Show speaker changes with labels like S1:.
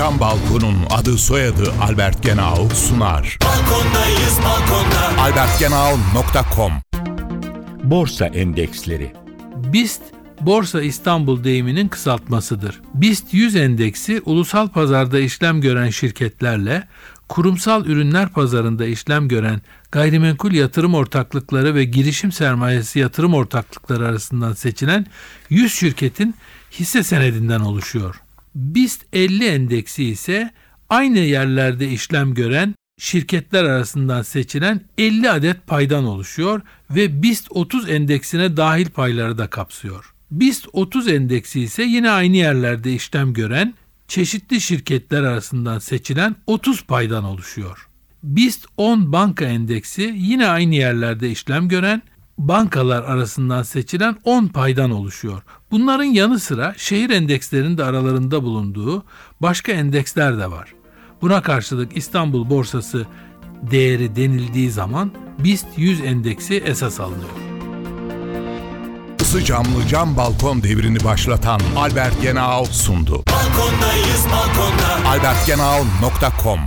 S1: Cam Balkon'un adı soyadı Albert Genau sunar.
S2: Balkondayız balkonda.
S1: albertgenau.com
S3: Borsa endeksleri.
S4: BIST Borsa İstanbul deyiminin kısaltmasıdır. BIST 100 endeksi ulusal pazarda işlem gören şirketlerle kurumsal ürünler pazarında işlem gören gayrimenkul yatırım ortaklıkları ve girişim sermayesi yatırım ortaklıkları arasından seçilen 100 şirketin hisse senedinden oluşuyor. BIST 50 endeksi ise aynı yerlerde işlem gören şirketler arasından seçilen 50 adet paydan oluşuyor ve BIST 30 endeksine dahil payları da kapsıyor. BIST 30 endeksi ise yine aynı yerlerde işlem gören çeşitli şirketler arasından seçilen 30 paydan oluşuyor. BIST 10 banka endeksi yine aynı yerlerde işlem gören bankalar arasından seçilen 10 paydan oluşuyor. Bunların yanı sıra şehir endekslerinin de aralarında bulunduğu başka endeksler de var. Buna karşılık İstanbul borsası değeri denildiği zaman BIST 100 endeksi esas alınıyor.
S1: Isı camlı cam balkon devrini başlatan Albert Genau sundu.
S2: Balkondayız balkonda.
S1: albertgenau.com